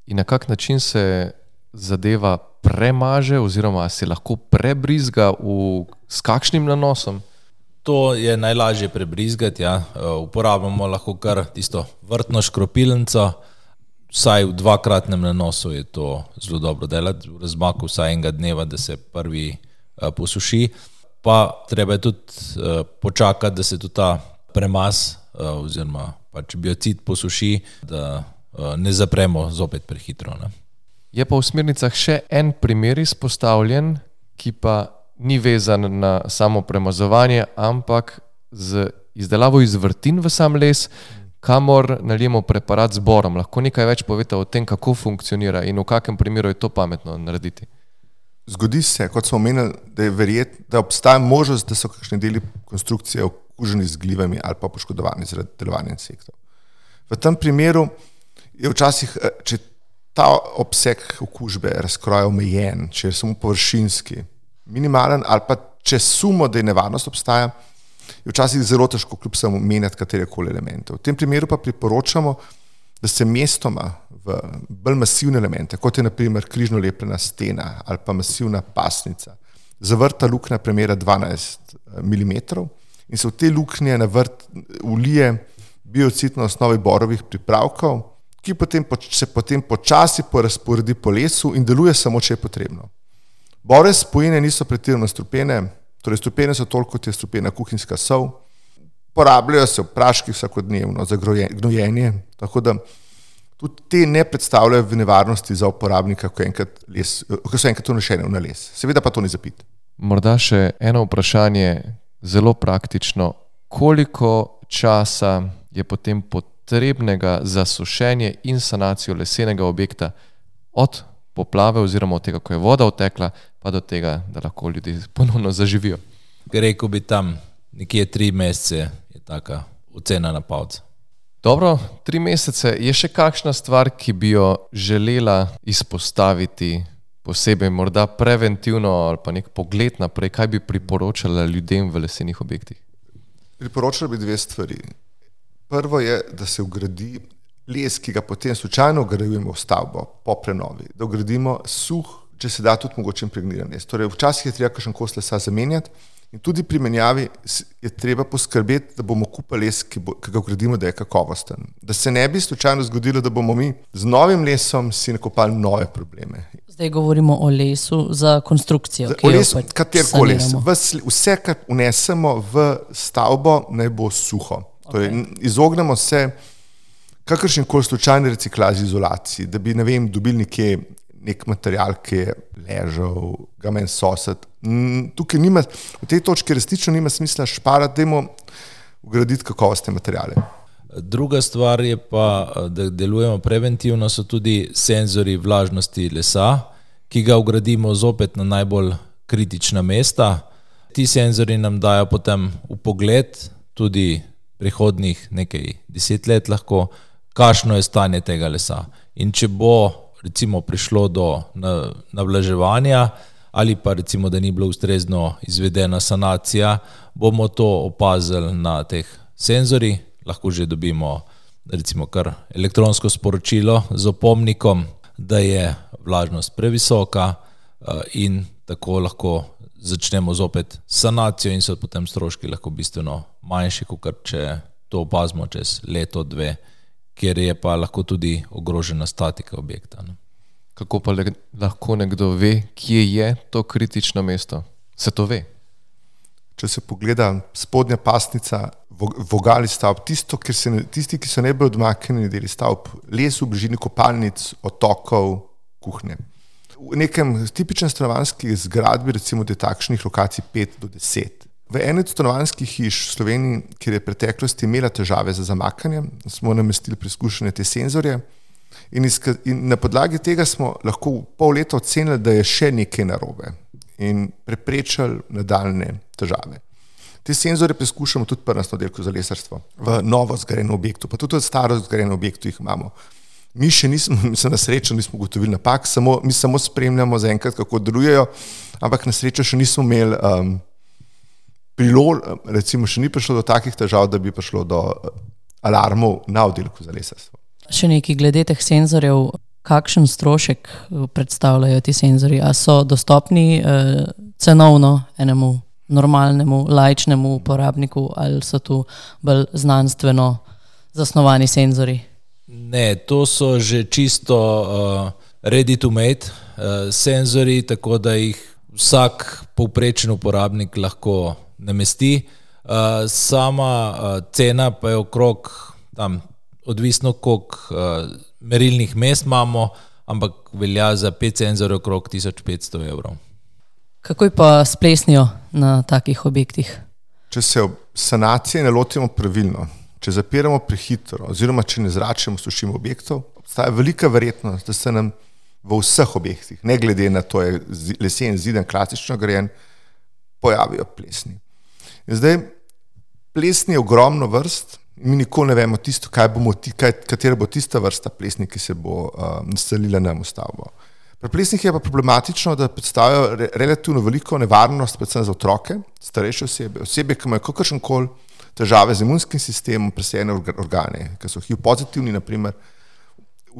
[SPEAKER 3] In na kak način se zadeva premaže, oziroma se lahko prebrizga v, s kakšnim nanosom?
[SPEAKER 2] To je najlažje prebrizgati. Ja. Uporabljamo lahko kar tisto vrtno škropilnico, vsaj v dvakratnem nanosu je to zelo dobro delati, v razmaku vsaj enega dneva, da se prvi uh, posuši pa treba je tudi uh, počakati, da se tudi ta premas uh, oziroma pač biocid posuši, da uh, ne zapremo zopet prehitro. Ne.
[SPEAKER 3] Je pa v smernicah še en primer izpostavljen, ki pa ni vezan na samo premazovanje, ampak z izdelavo izvrtin v sam les, kamor nalijemo preparat z borom. Lahko nekaj več povete o tem, kako funkcionira in v kakem primeru je to pametno narediti.
[SPEAKER 1] Zgodi se, kot smo omenili, da, verjet, da obstaja možnost, da so kakšni deli konstrukcije okuženi z glivami ali pa poškodovani zaradi delovanja insektov. V tem primeru je včasih, eh, če ta obseg okužbe razkroja omejen, če je samo površinski, minimalen, ali pa če sumo, da je nevarnost obstaja, je včasih zelo težko kljub samo menjati katere koli elemente. V tem primeru pa priporočamo, da se mestoma v bolj masivne elemente, kot je naprimer križno lepljena stena ali pa masivna pasnica, zavrta luknja premjera 12 mm in se v te luknje na vrt ulije biocid na osnovi borovih pripravkov, ki potem, se potem počasi porazporedi po lesu in deluje samo, če je potrebno. Bore spojine niso pretirano strupene, torej strupene so toliko, kot je strupena kuhinjska sol, porabljajo se v praških vsakodnevno za gnojenje, tako da tudi te ne predstavljajo nevarnosti za uporabnika, ko, enkrat les, ko so enkrat unešene v les. Seveda pa to ni zapit.
[SPEAKER 3] Morda še eno vprašanje, zelo praktično. Koliko časa je potem potrebnega za sušenje in sanacijo lesenega objekta od poplave, oziroma od tega, ko je voda otekla, pa do tega, da lahko ljudje ponovno zaživijo?
[SPEAKER 2] Rekel bi tam nekje tri mesece, je taka ocena na palcu.
[SPEAKER 3] Dobro, tri mesece je še kakšna stvar, ki bi jo želela izpostaviti, posebej morda preventivno ali pa nek pogled naprej, kaj bi priporočala ljudem v lesenih objektih?
[SPEAKER 1] Priporočala bi dve stvari. Prvo je, da se ugradi les, ki ga potem slučajno ugradimo v stavbo po prenovi, da ugradimo suh, če se da tudi mogoče impregniran les. Torej, včasih je treba kakšen kos lesa zamenjati in tudi pri menjavi je treba poskrbeti, da bomo kupili les, ki, bo, ki ga ugradimo, da je kakovosten. Da se ne bi slučajno zgodilo, da bomo mi z novim lesom si nakopali nove probleme.
[SPEAKER 4] Zdaj govorimo o lesu za konstrukcijo.
[SPEAKER 1] O lesu, pač katerkoli les. Vse, kar unesemo v stavbo, naj bo suho. Torej, okay. Izognemo se kakršni koli slučajni reciklaži, izolaciji, da bi ne vem, dobili nekje nek material, ki je ležal, ga meni sosed. Tukaj nima, v tej točki resnično nima smisla šparati, da imamo ugraditi kakovostne materijale.
[SPEAKER 2] Druga stvar je pa, da delujemo preventivno, so tudi senzori vlažnosti lesa, ki ga ugradimo zopet na najbolj kritična mesta. Ti senzori nam dajo potem v pogled tudi prihodnih nekaj deset let lahko, kakšno je stanje tega lesa. In če bo recimo prišlo do navlaževanja ali pa recimo, da ni bilo ustrezno izvedena sanacija, bomo to opazili na teh senzorjih, lahko že dobimo recimo kar elektronsko sporočilo z opomnikom, da je vlažnost previsoka eh, in tako lahko začnemo zopet sanacijo in so potem stroški lahko bistveno manjši, kot če to opazimo čez leto, dve, kjer je pa lahko tudi ogrožena statika objekta. Ne.
[SPEAKER 3] Kako pa le, lahko nekdo ve, kje je to kritično mesto? Se to ve?
[SPEAKER 1] Če se pogleda spodnja pasnica, vogali stavb, tisto, se, tisti, ki so najbolj odmaknjeni deli stavb, les v bližini kopalnic, otokov, kuhne. V nekem tipičnem stanovanjski zgradbi, recimo, je takšnih lokacij 5 do 10. V eni od stanovanjskih hiš v Sloveniji, kjer je v preteklosti imela težave z zamaknjenjem, smo namestili preizkušene te senzorje in, izka, in na podlagi tega smo lahko pol leta ocenili, da je še nekaj narobe in preprečili nadaljne težave. Te senzore preizkušamo tudi pri nas na oddelku za lesarstvo, v novo zgrajenem objektu, pa tudi v staro zgrajenem objektu jih imamo. Mi še nismo, mislim, na srečo nismo ugotovili napak, samo, mi samo spremljamo zaenkrat, kako delujejo, ampak na srečo še nismo imeli um, prilol, recimo še ni prišlo do takih težav, da bi prišlo do alarmov na oddelku za lesarstvo.
[SPEAKER 4] Še nekaj glede teh senzorjev, kakšen strošek predstavljajo ti senzori? A so dostopni eh, cenovno enemu normalnemu, lajčnemu uporabniku ali so tu bolj znanstveno zasnovani senzori?
[SPEAKER 2] Ne, to so že čisto uh, ready to made uh, senzori, tako da jih vsak povprečen uporabnik lahko namesti. Uh, sama uh, cena pa je okrog, tam, odvisno koliko uh, merilnih mest imamo, ampak velja za pet senzorjev okrog 1500 evrov.
[SPEAKER 4] Kako pa s plesnijo na takih objektih?
[SPEAKER 1] Če se sanacije ne lotimo pravilno, če zapiramo prehitro, oziroma če ne zračemo, sušimo objektov, obstaja velika verjetnost, da se nam v vseh objektih, ne glede na to, je lesen ziden, klasično grejen, pojavijo plesni. In zdaj, plesni je ogromno vrst, mi nikoli ne vemo, tisto, bomo, kaj, katera bo tista vrsta plesni, ki se bo uh, naselila nam v stavbo. Pri plesnih je pa problematično, da predstavljajo re, relativno veliko nevarnost, predvsem za otroke, starejše osebe, osebe, ki imajo kakršen koli težave z imunskim sistemom, presejene organe, ki so HIV pozitivni, naprimer,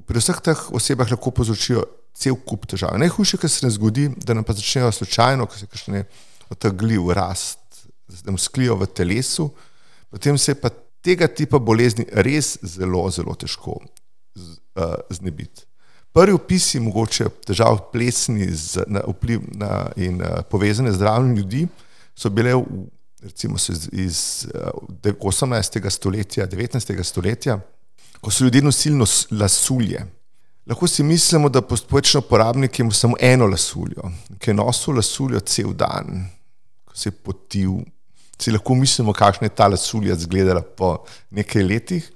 [SPEAKER 1] pri vseh teh osebah lahko povzročijo cel kup težav. Najhujše, kar se ne zgodi, da nam pa začnejo slučajno, ko se kakšne otagljiv rast zamsklijo v telesu, potem se pa tega tipa bolezni res zelo, zelo težko uh, znebiti. Prvi opisi mogoče težav plesni z, na, vpliv na, in uh, povezane z zdravjem ljudi so bile v, recimo iz, iz uh, 18. stoletja, 19. stoletja, ko so ljudje nosili nos, lasulje. Lahko si mislimo, da postopčno uporabnik ima samo eno lasuljo, ki je nosil lasuljo cel dan, ko se je potil. Si lahko mislimo, kakšna je ta lasulja izgledala po nekaj letih.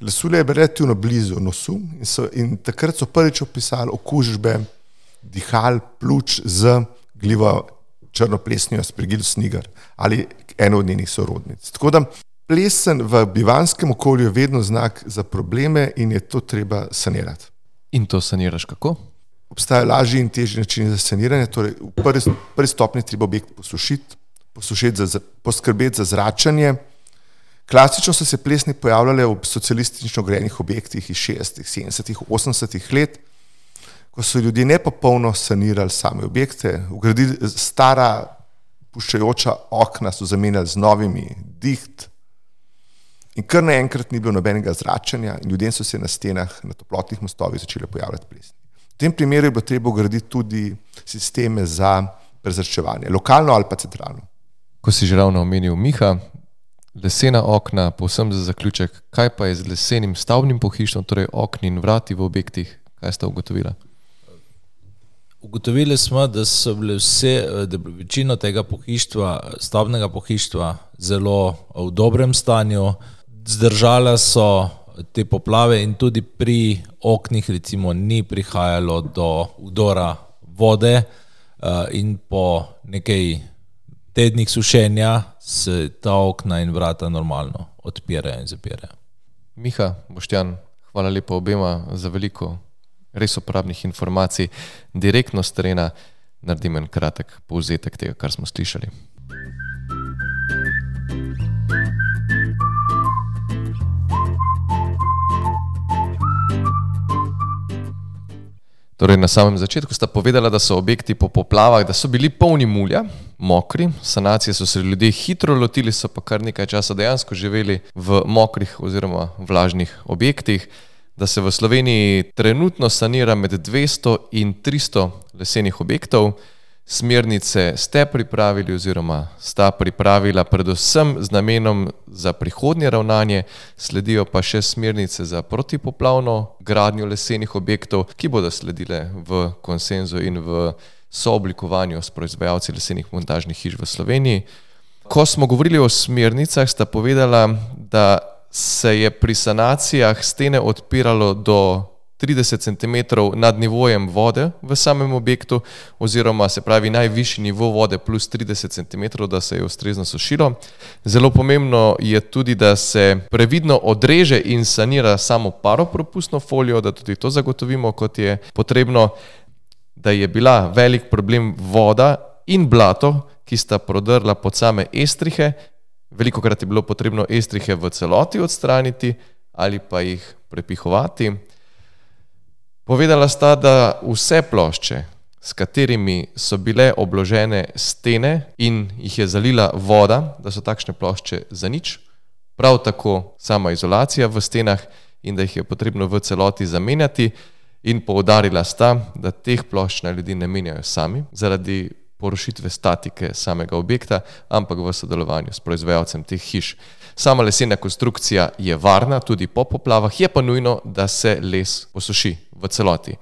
[SPEAKER 1] Lasulja je bila relativno blizu nosu in, so, in takrat so prvič opisali okužbe dihal, pljuč z glivo črno plesnijo, sprigil snigar ali eno od njenih sorodnic. Tako da plesen v bivanskem okolju je vedno znak za probleme in je to treba sanirati.
[SPEAKER 3] In to saniraš kako?
[SPEAKER 1] Obstajajo lažji in težji načini za saniranje. Torej, v prvi, prvi stopni treba objekt posušiti za, poskrbeti za zračanje. Klasično so se plesni pojavljale v socialistično grejenih objektih iz 60., 70., 80. let, ko so ljudje ne popolno sanirali same objekte, ugradili stara puščajoča okna, so zamenjali z novimi, diht. In kar naenkrat ni bilo nobenega zračanja, in ljudem so se na stenah, na toplotnih mostovih začele pojavljati plesni. V tem primeru je bilo treba ugraditi tudi sisteme za prezračevanje, lokalno ali pa centralno.
[SPEAKER 3] Ko si že ravno omenil Miha, lesena okna, povsem za zaključek, kaj pa je z lesenim stavbnim pohištvom, torej okni in vrati v objektih, kaj sta ugotovila?
[SPEAKER 2] Ugotovili smo, da so bile vse, da je večina tega pohištva, stavbnega pohištva, zelo v dobrem stanju, zdržala so te poplave in tudi pri oknih, recimo, ni prihajalo do udora vode, in po nekaj tednih sušenja se ta okna in vrata normalno odpirajo in zapirajo.
[SPEAKER 3] Miha, Boštjan, hvala lepa obema za veliko res uporabnih informacij, direktno s terena, naredim en kratek povzetek tega, kar smo slišali. Torej, na samem začetku sta povedala, da so objekti po poplavah, da so bili polni mulja, mokri, sanacije so se ljudje hitro lotili, so pa kar nekaj časa dejansko živeli v mokrih oziroma vlažnih objektih, da se v Sloveniji trenutno sanira med 200 in 300 lesenih objektov. Smernice ste pripravili oziroma sta pripravila predvsem z namenom za prihodnje ravnanje, sledijo pa še smernice za protipoplavno gradnjo lesenih objektov, ki bodo sledile v konsenzu in v sooblikovanju s proizvajalci lesenih montažnih hiš v Sloveniji. Ko smo govorili o smernicah, sta povedala, da se je pri sanacijah stene odpiralo do 30 cm nad nivojem vode v samem objektu, oziroma se pravi najvišji nivo vode plus 30 cm, da se je ustrezno sušilo. Zelo pomembno je tudi, da se previdno odreže in sanira samo paropropustno folijo, da tudi to zagotovimo, kot je potrebno, da je bila velik problem voda in blato, ki sta prodrla pod same estrihe. Veliko krat je bilo potrebno estrihe v celoti odstraniti ali pa jih prepihovati. Povedala sta, da vse plošče, s katerimi so bile obložene stene in jih je zalila voda, da so takšne plošče za nič, prav tako sama izolacija v stenah in da jih je potrebno v celoti zamenjati. In poudarila sta, da teh plošč naj ljudi ne menjajo sami zaradi porušitve statike samega objekta, ampak v sodelovanju s proizvajalcem teh hiš. Sama lesena konstrukcija je varna tudi po poplavah, je pa nujno, da se les posuši v celoti.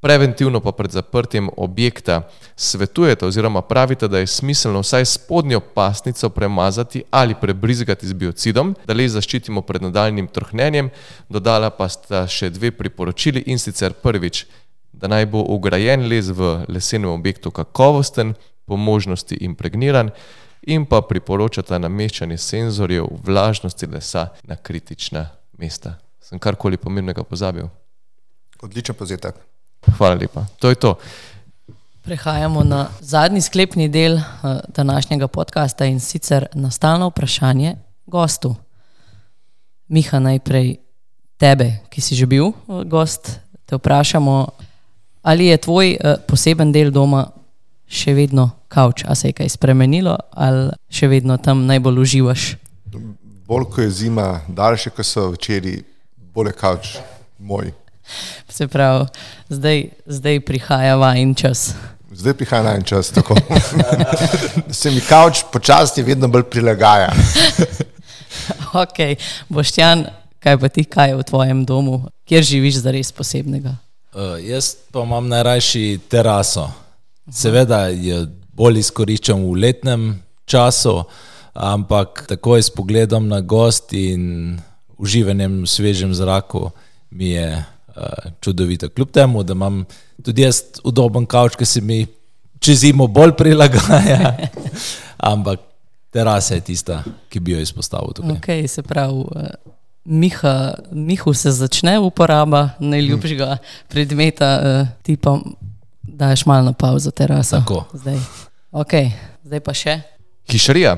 [SPEAKER 3] Preventivno pa pred zaprtjem objekta svetujete oziroma pravite, da je smiselno vsaj spodnjo pasnico premazati ali prebrizgati z biocidom, da les zaščitimo pred nadaljnim trhnenjem. Dodala pa sta še dve priporočili in sicer prvič, da naj bo ugrajen les v lesenem objektu kakovosten, po možnosti impregniran in pa priporočata nameščanje senzorjev vlažnosti lesa na kritična mesta. Sem karkoli pomembnega pozabil?
[SPEAKER 1] Odličen povzetek.
[SPEAKER 3] Hvala lepa. To je to.
[SPEAKER 4] Prehajamo na zadnji sklepni del uh, današnjega podcasta in sicer na stalno vprašanje gostu. Miha, najprej tebe, ki si že bil uh, gost, te vprašamo, ali je tvoj uh, poseben del doma še vedno kavč, a se je kaj spremenilo ali še vedno tam najbolj uživaš?
[SPEAKER 1] Bolj ko je zima, daljše ko so večeri, bolj je kavč moj.
[SPEAKER 4] Se pravi, zdaj, zdaj prihaja vajen čas.
[SPEAKER 1] Zdaj prihaja na en čas, tako da se mi kavč počasi vedno bolj prilagaja.
[SPEAKER 4] Ok, Boštjan, kaj pa ti, kaj je v tvojem domu, kjer živiš za res posebnega?
[SPEAKER 2] Uh, jaz pa imam najrajši teraso. Seveda je bolj izkoriščam v letnem času, ampak takoj s pogledom na gost in uživanjem v svežem zraku mi je uh, čudovito. Kljub temu, da imam tudi jaz udoben kavč, ki se mi čez zimo bolj prilagaja, ampak terasa je tista, ki bi jo izpostavil tukaj.
[SPEAKER 4] Ok, se pravi. eh, Miha, Mihu se začne uporaba najljubšega predmeta, eh, ti pa daš malo na pauzo teraso.
[SPEAKER 2] Tako.
[SPEAKER 4] Zdaj. Okay. Zdaj pa še.
[SPEAKER 3] Hišarija,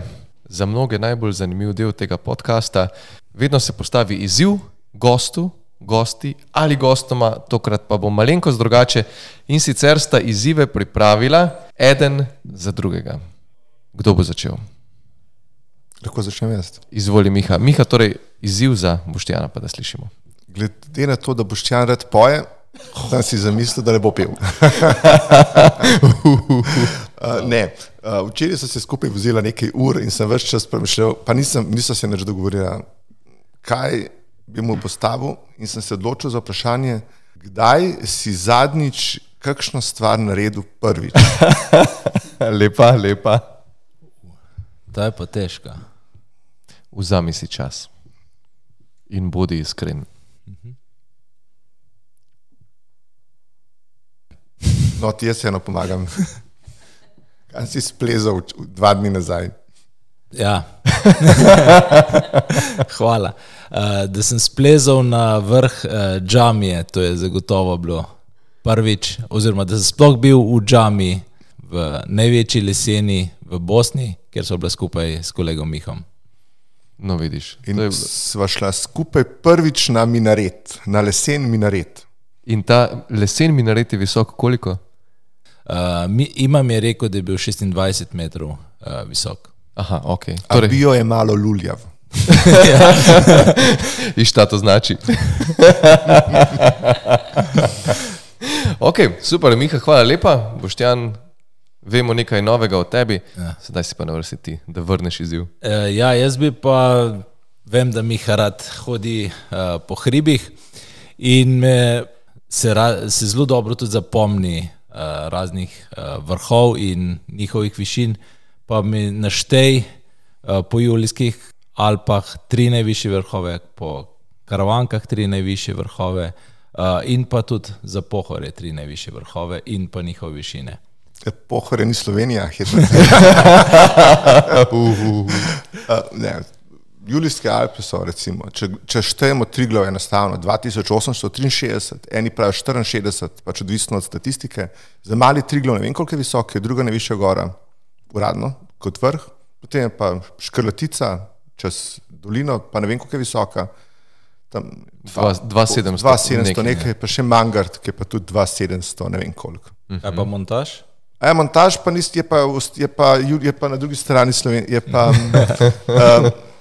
[SPEAKER 3] za mnoge najbolj zanimiv del tega podcasta, vedno se postavi izziv gostu, gosti ali gostoma, tokrat pa bo malenkost drugače in sicer sta izzive pripravila eden za drugega. Kdo bo začel?
[SPEAKER 1] Lahko začnem jaz.
[SPEAKER 3] Izvoli Miha. Miha, torej izziv za Boštjana, pa da slišimo.
[SPEAKER 1] Glede na to, da boš čan rad poje, sem si zamislil, da ne bo pil. uh, ne, uh, včeraj sem se skupaj vozila nekaj ur in sem več čas premišljal, pa nisem, nisem se nič dogovorila, kaj bi mu postavil in sem se odločil za vprašanje, kdaj si zadnjič kakšno stvar naredil prvič.
[SPEAKER 3] lepa, lepa.
[SPEAKER 2] Ta je pa težka.
[SPEAKER 3] Vzami si čas in bodi iskren.
[SPEAKER 1] No, ti jaz eno pomagam. Kaj si splezal dva dni nazaj?
[SPEAKER 2] Ja. Hvala. Uh, da sem splezal na vrh uh, džamije, to je zagotovo bilo prvič, oziroma da sem sploh bil v džami v največji leseni v Bosni, kjer so bila skupaj s kolegom Mihom.
[SPEAKER 3] No, vidiš.
[SPEAKER 1] In
[SPEAKER 3] To je,
[SPEAKER 1] sva šla skupaj prvič na minaret, na lesen minaret.
[SPEAKER 3] In ta lesen minaret je visok koliko?
[SPEAKER 2] Uh, mi, imam je rekel, da je bil 26 metrov uh, visok.
[SPEAKER 3] Aha, ok.
[SPEAKER 1] Torej. Bio je malo luljav.
[SPEAKER 3] in šta to znači? ok, super, Miha, hvala lepa. Boštjan, vemo nekaj novega o tebi. Ja. Sedaj si pa na vrsti ti, da vrneš izziv.
[SPEAKER 2] Uh, ja, jaz bi pa, vem, da mi rad hodi uh, po hribih in me se, ra, se zelo dobro tudi zapomni uh, raznih uh, vrhov in njihovih višin, pa mi naštej uh, po Julijskih Alpah tri najvišje vrhove, po Karavankah tri najvišje vrhove uh, in pa tudi za pohore tri najvišje vrhove in pa njihove višine.
[SPEAKER 1] Pohore ni Slovenija, hitro. uh, ne. Julijske Alpe so, recimo, če, če štejemo Triglav enostavno, 2863, eni pravijo 64, pač odvisno od statistike. Za mali Triglav ne vem, koliko je visok, je druga najvišja gora, uradno, kot vrh, potem je pa Škrlatica čez dolino, pa ne vem, koliko je visoka. Tam,
[SPEAKER 3] Dva- 2700
[SPEAKER 1] 2700,
[SPEAKER 3] nekaj,
[SPEAKER 1] nekaj, pa še Mangard, ki je pa tudi 2700, ne vem koliko.
[SPEAKER 2] Kaj pa montaž?
[SPEAKER 1] A ja, montaž pa nis, je, pa, je, pa, Ju- je pa na drugi strani Slovenije, je pa, um,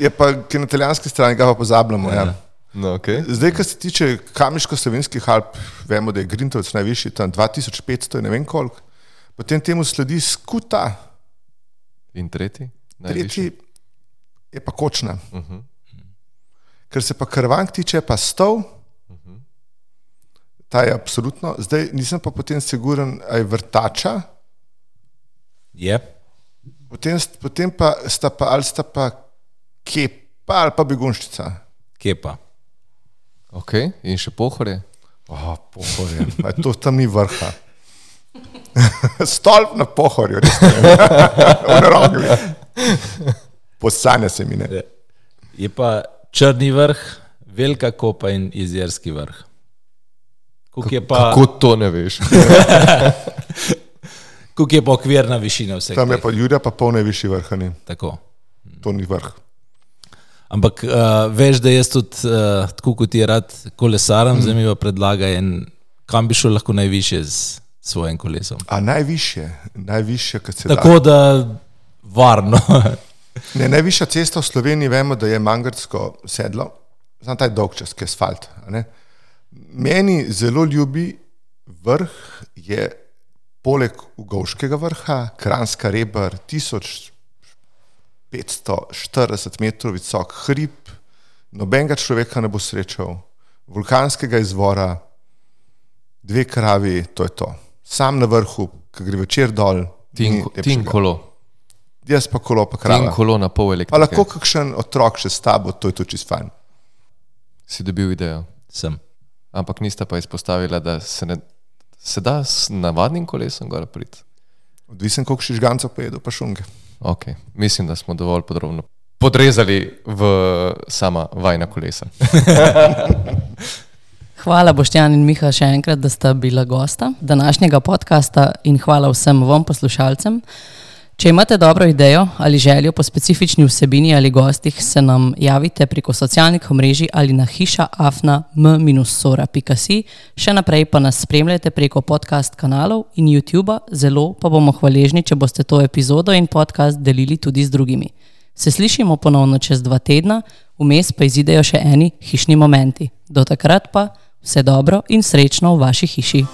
[SPEAKER 1] je pa na italijanski strani, ga pa pozabljamo. Ja.
[SPEAKER 3] No, okay.
[SPEAKER 1] Zdaj, kar se tiče Kamiško-slovenskih Alp, vemo, da je Grintovec najvišji, tam 2500, je ne vem koliko. Potem temu sledi Skuta,
[SPEAKER 3] In tretji? Najvišji?
[SPEAKER 1] tretji je pa Kočna. Uh -huh. Ker se pa Krvank tiče, pa Stov, uh -huh. ta je absolutno, zdaj nisem pa potem siguren, ali je vrtača.
[SPEAKER 2] Je.
[SPEAKER 1] Potem, potem pa sta pa ali sta pa kepa ali pa begunščica.
[SPEAKER 2] Kje pa?
[SPEAKER 3] Ok, in še pohorje.
[SPEAKER 1] Oh, pohorje, Pa je to tam ni vrha. Stolp na pohorju, res ne. V rogli. Posanja se mi ne.
[SPEAKER 2] Je pa črni vrh, velika kopa in izjerski vrh. Kuk je pa,
[SPEAKER 3] Kako to ne veš?
[SPEAKER 2] kuk je pa okvirna višina vseh.
[SPEAKER 1] Tam je pa Jurija, pa pol najvišji vrh.
[SPEAKER 2] Tako.
[SPEAKER 1] to ni vrh.
[SPEAKER 2] Ampak uh, veš, da jaz tudi, uh, tako kot ti rad kolesaram, mm. zdaj mi pa predlaga en, kam bi šel lahko najviše z svojim kolesom.
[SPEAKER 1] A najvišje, najvišje, kot se da.
[SPEAKER 2] Tako da varno.
[SPEAKER 1] Ne, najvišja cesta v Sloveniji, vemo, da je Mangarsko sedlo, znam ta dolg čas, ki je asfalt. Meni zelo ljubi vrh je poleg Ugovškega vrha, Kranska rebr, 1540 metrov visok hrib, nobenega človeka ne bo srečal, vulkanskega izvora, dve kravi, to je to. Sam na vrhu, ki gre večer dol,
[SPEAKER 3] Ti in, ti kolo.
[SPEAKER 1] Jaz pa kolo, pa
[SPEAKER 3] Ti in
[SPEAKER 1] krava.
[SPEAKER 3] kolo na pol
[SPEAKER 1] Pa
[SPEAKER 3] elektrike.
[SPEAKER 1] lahko kakšen otrok še s tabo, to je to čist fajn.
[SPEAKER 3] Si dobil idejo.
[SPEAKER 2] Sem.
[SPEAKER 3] Ampak nista pa izpostavila, da se, ne, se da s navadnim kolesom gor priti.
[SPEAKER 1] Odvisen, koliko si žganca pojedel, pa šunge.
[SPEAKER 3] Okay. Mislim, da smo dovolj podrobno podrezali v sama vajna kolesa.
[SPEAKER 4] Hvala Boštjan in Miha še enkrat, da sta bila gosta današnjega podcasta in hvala vsem vam poslušalcem. Če imate dobro idejo ali željo po specifični vsebini ali gostih, se nam javite preko socialnih omrežij ali na hiša afna m-sora.si. Še naprej pa nas spremljajte preko podcast kanalov in YouTube, zelo pa bomo hvaležni, če boste to epizodo in podcast delili tudi z drugimi. Se slišimo ponovno čez dva tedna, vmes pa izidejo še eni hišni momenti. Do takrat pa vse dobro in srečno v vaši hiši.